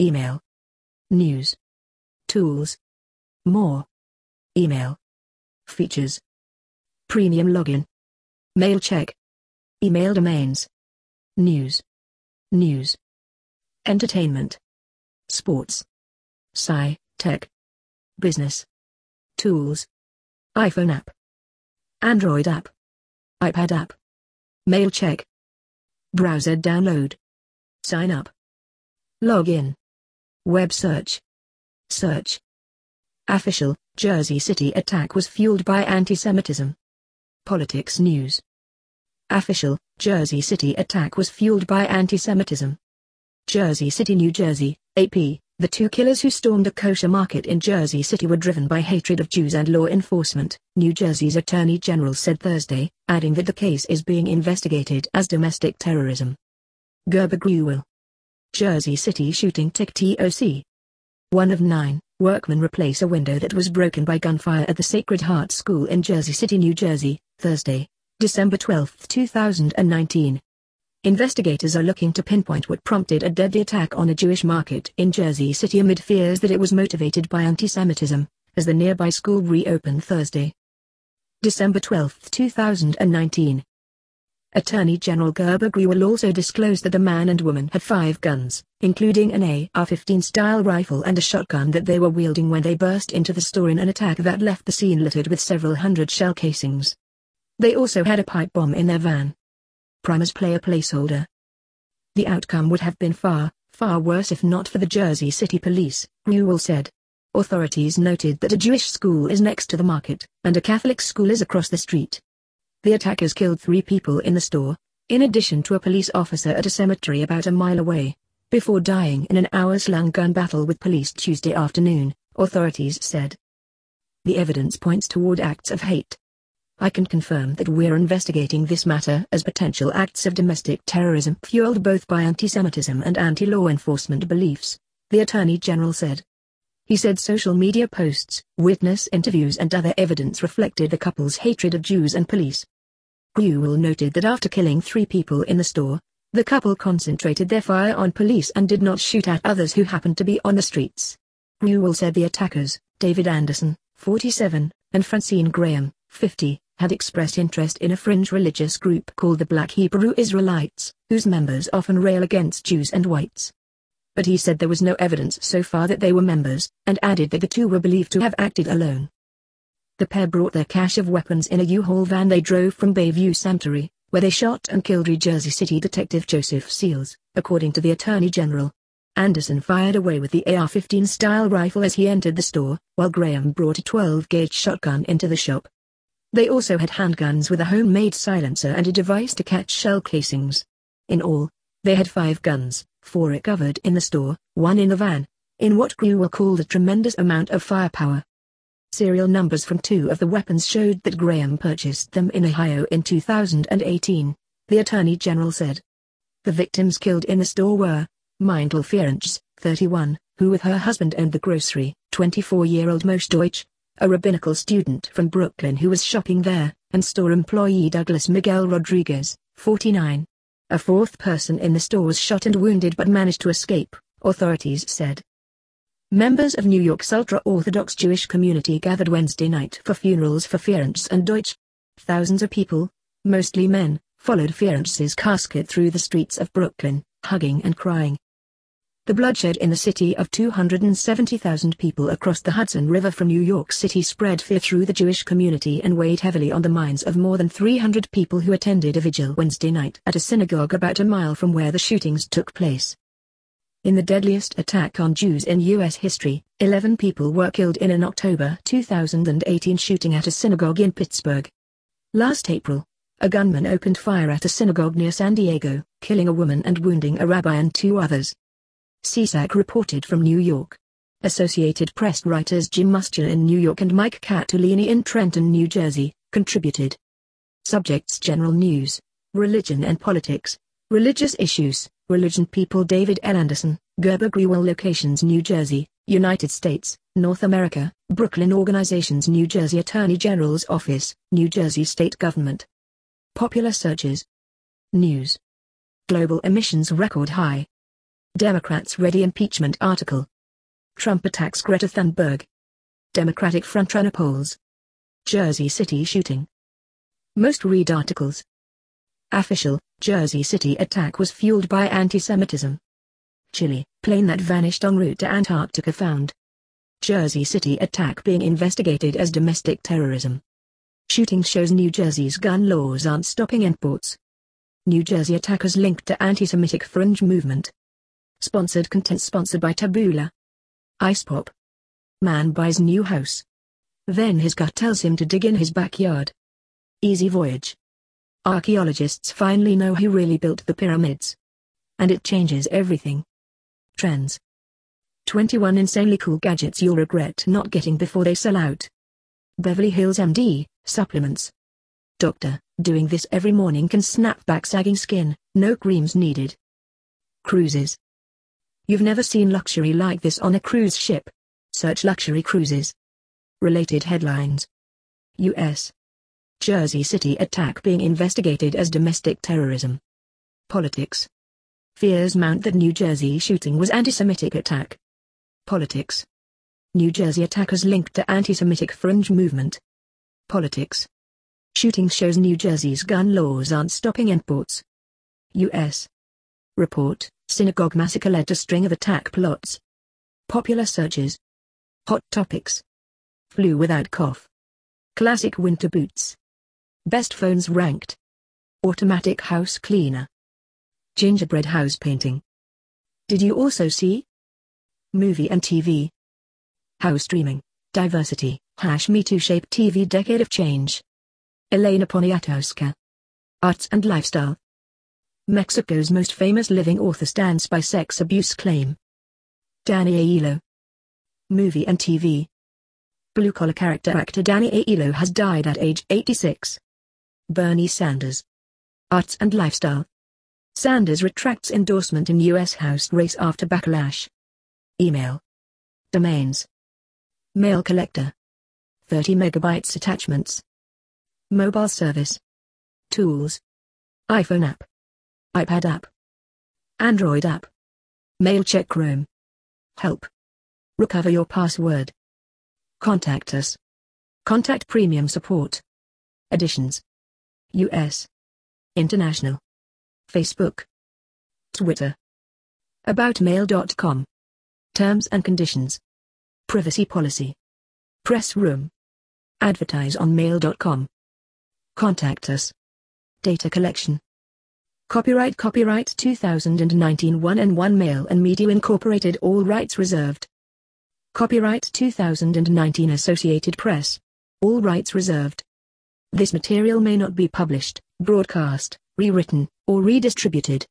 Email. News. Tools. More. Email. Features. Premium login. Mail check. Email domains. News. News. Entertainment. Sports. Sci, Tech. Business. Tools. iPhone app. Android app. iPad app. Mail check. Browser download. Sign up. Login. Web search. Search. Official, Jersey City attack was fueled by anti-Semitism. Politics news. Official, Jersey City attack was fueled by anti-Semitism. Jersey City, New Jersey, AP, the two killers who stormed a kosher market in Jersey City were driven by hatred of Jews and law enforcement, New Jersey's Attorney General said Thursday, adding that the case is being investigated as domestic terrorism. Gurbir Grewal. Jersey City shooting tick TOC. One of nine, workmen replace a window that was broken by gunfire at the Sacred Heart School in Jersey City, New Jersey, Thursday, December 12, 2019. Investigators are looking to pinpoint what prompted a deadly attack on a Jewish market in Jersey City amid fears that it was motivated by anti-Semitism, as the nearby school reopened Thursday. December 12, 2019. Attorney General Gurbir Grewal also disclosed that the man and woman had five guns, including an AR-15 style rifle and a shotgun that they were wielding when they burst into the store in an attack that left the scene littered with several hundred shell casings. They also had a pipe bomb in their van. Primers play a placeholder. The outcome would have been far, far worse if not for the Jersey City Police, Grewal said. Authorities noted that a Jewish school is next to the market, and a Catholic school is across the street. The attackers killed three people in the store, in addition to a police officer at a cemetery about a mile away, before dying in an hours-long gun battle with police Tuesday afternoon, authorities said. The evidence points toward acts of hate. I can confirm that we're investigating this matter as potential acts of domestic terrorism fueled both by anti-Semitism and anti-law enforcement beliefs, the Attorney General said. He said social media posts, witness interviews and other evidence reflected the couple's hatred of Jews and police. Grewal noted that after killing three people in the store, the couple concentrated their fire on police and did not shoot at others who happened to be on the streets. Grewal said the attackers, David Anderson, 47, and Francine Graham, 50, had expressed interest in a fringe religious group called the Black Hebrew Israelites, whose members often rail against Jews and whites but he said there was no evidence so far that they were members, and added that the two were believed to have acted alone. The pair brought their cache of weapons in a U-Haul van they drove from Bayview Cemetery, where they shot and killed New Jersey City Detective Joseph Seals, according to the Attorney General. Anderson fired away with the AR-15 style rifle as he entered the store, while Graham brought a 12-gauge shotgun into the shop. They also had handguns with a homemade silencer and a device to catch shell casings. In all, they had five guns, four recovered in the store, one in the van, in what Grewal called a tremendous amount of firepower. Serial numbers from two of the weapons showed that Graham purchased them in Ohio in 2018, the Attorney General said. The victims killed in the store were, Mindel Ferencz, 31, who with her husband owned the grocery, 24-year-old Moshe Deutsch, a rabbinical student from Brooklyn who was shopping there, and store employee Douglas Miguel Rodriguez, 49. A fourth person in the store was shot and wounded but managed to escape, authorities said. Members of New York's ultra-Orthodox Jewish community gathered Wednesday night for funerals for Ferencz and Deutsch. Thousands of people, mostly men, followed Ferencz's casket through the streets of Brooklyn, hugging and crying. The bloodshed in the city of 270,000 people across the Hudson River from New York City spread fear through the Jewish community and weighed heavily on the minds of more than 300 people who attended a vigil Wednesday night at a synagogue about a mile from where the shootings took place. In the deadliest attack on Jews in U.S. history, 11 people were killed in an October 2018 shooting at a synagogue in Pittsburgh. Last April, a gunman opened fire at a synagogue near San Diego, killing a woman and wounding a rabbi and two others. Sisak reported from New York. Associated Press writers Jim Mustian in New York and Mike Catalini in Trenton, New Jersey, contributed. Subjects General News, Religion and Politics, Religious Issues, Religion People David L. Anderson, Gurbir Grewal Locations New Jersey, United States, North America, Brooklyn Organizations New Jersey Attorney General's Office, New Jersey State Government. Popular searches. News. Global emissions record high. Democrats ready impeachment article. Trump attacks Greta Thunberg. Democratic frontrunner polls. Jersey City shooting. Most read articles. Official, Jersey City attack was fueled by anti-Semitism. Chile, plane that vanished en route to Antarctica found. Jersey City attack being investigated as domestic terrorism. Shooting shows New Jersey's gun laws aren't stopping imports. New Jersey attackers linked to anti-Semitic fringe movement. Sponsored content sponsored by Taboola. Ice Pop. Man buys new house. Then his gut tells him to dig in his backyard. Easy voyage. Archaeologists finally know who really built the pyramids. And it changes everything. Trends. 21 insanely cool gadgets you'll regret not getting before they sell out. Beverly Hills MD, supplements. Doctor, doing this every morning can snap back sagging skin, no creams needed. Cruises. You've never seen luxury like this on a cruise ship. Search luxury cruises. Related headlines. U.S. Jersey City attack being investigated as domestic terrorism. Politics. Fears mount that New Jersey shooting was anti-Semitic attack. Politics. New Jersey attackers linked to anti-Semitic fringe movement. Politics. Shooting shows New Jersey's gun laws aren't stopping imports. U.S. Report, synagogue massacre led to string of attack plots. Popular searches. Hot topics. Flu without cough. Classic winter boots. Best phones ranked. Automatic house cleaner. Gingerbread house painting. Did you also see? Movie and TV. House streaming, diversity, hash me too shape TV decade of change. Elena Poniatowska. Arts and lifestyle. Mexico's most famous living author stands by sex abuse claim. Danny Aiello. Movie and TV. Blue-collar character actor Danny Aiello has died at age 86. Bernie Sanders. Arts and lifestyle. Sanders retracts endorsement in U.S. House race after backlash. Email. Domains. Mail collector. 30 megabytes attachments. Mobile service. Tools. iPhone app. iPad app. Android app. Mail check Chrome. Help. Recover your password. Contact us. Contact premium support. Editions. US. International. Facebook. Twitter. AboutMail.com. Terms and conditions. Privacy policy. Press room. Advertise on mail.com. Contact us. Data collection. Copyright Copyright 2019 1 and 1 Mail and Media Incorporated All rights reserved. Copyright 2019 Associated Press. All rights reserved. This material may not be published, broadcast, rewritten, or redistributed.